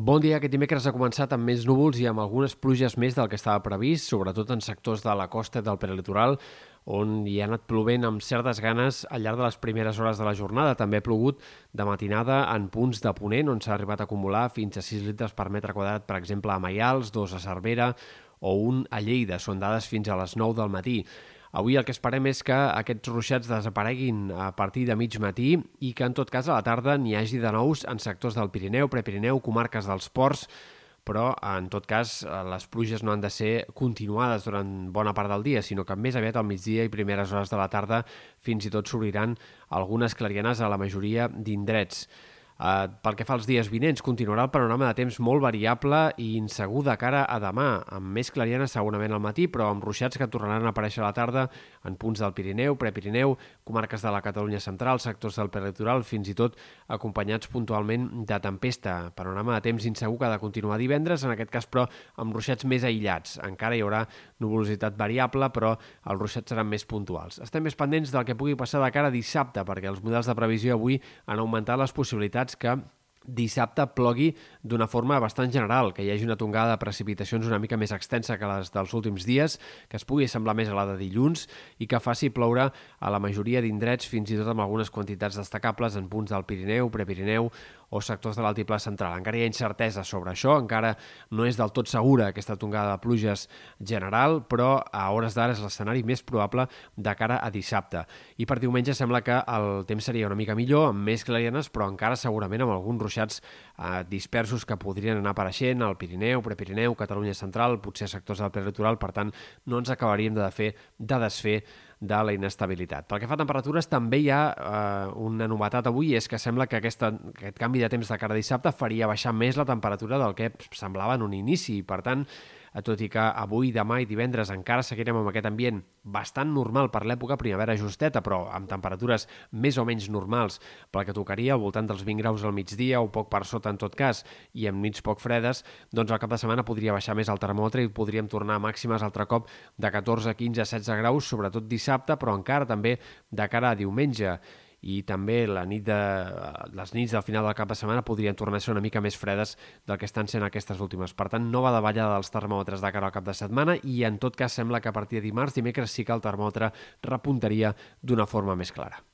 Bon dia. Aquest dimecres ha començat amb més núvols i amb algunes pluges més del que estava previst, sobretot en sectors de la costa del prelitoral, on hi ha anat plovent amb certes ganes al llarg de les primeres hores de la jornada. També ha plogut de matinada en punts de Ponent, on s'ha arribat a acumular fins a 6 litres per metre quadrat, per exemple, a Maials, dos a Cervera o un a Lleida. Són dades fins a les 9 del matí. Avui el que esperem és que aquests ruixats desapareguin a partir de mig matí i que en tot cas a la tarda n'hi hagi de nous en sectors del Pirineu, Prepirineu, comarques dels ports, però en tot cas les pluges no han de ser continuades durant bona part del dia, sinó que més aviat al migdia i primeres hores de la tarda fins i tot s'obriran algunes clarianes a la majoria d'indrets. Uh, pel que fa als dies vinents, continuarà el panorama de temps molt variable i insegur de cara a demà, amb més clariana segurament al matí, però amb ruixats que tornaran a aparèixer a la tarda en punts del Pirineu, Prepirineu, comarques de la Catalunya central, sectors del peritoral, fins i tot acompanyats puntualment de tempesta. Panorama de temps insegur que ha de continuar divendres, en aquest cas però amb ruixats més aïllats. Encara hi haurà nuvolositat variable, però els ruixats seran més puntuals. Estem més pendents del que pugui passar de cara a dissabte, perquè els models de previsió avui han augmentat les possibilitats possibilitats que dissabte plogui d'una forma bastant general, que hi hagi una tongada de precipitacions una mica més extensa que les dels últims dies, que es pugui semblar més a la de dilluns i que faci ploure a la majoria d'indrets, fins i tot amb algunes quantitats destacables en punts del Pirineu, Prepirineu o sectors de l'altiplà central. Encara hi ha incertesa sobre això, encara no és del tot segura aquesta tongada de pluges general, però a hores d'ara és l'escenari més probable de cara a dissabte. I per diumenge sembla que el temps seria una mica millor, amb més clarianes, però encara segurament amb alguns ruixats eh, dispersos que podrien anar apareixent al Pirineu, Prepirineu, Catalunya Central, potser sectors del prelitoral, per tant, no ens acabaríem de fer de desfer de la inestabilitat. Pel que fa a temperatures, també hi ha eh, una novetat avui, és que sembla que aquesta, aquest canvi de temps de cara dissabte faria baixar més la temperatura del que semblava en un inici. Per tant, tot i que avui, demà i divendres encara seguirem amb aquest ambient bastant normal per l'època primavera justeta, però amb temperatures més o menys normals. Pel que tocaria, al voltant dels 20 graus al migdia o poc per sota en tot cas, i amb nits poc fredes, doncs al cap de setmana podria baixar més el termòmetre i podríem tornar a màximes altre cop de 14, 15, 16 graus, sobretot dissabte, però encara també de cara a diumenge i també la nit de, les nits del final del cap de setmana podrien tornar a ser una mica més fredes del que estan sent aquestes últimes. Per tant, nova davallada dels termòmetres de cara al cap de setmana i en tot cas sembla que a partir de dimarts, dimecres sí que el termòmetre repuntaria d'una forma més clara.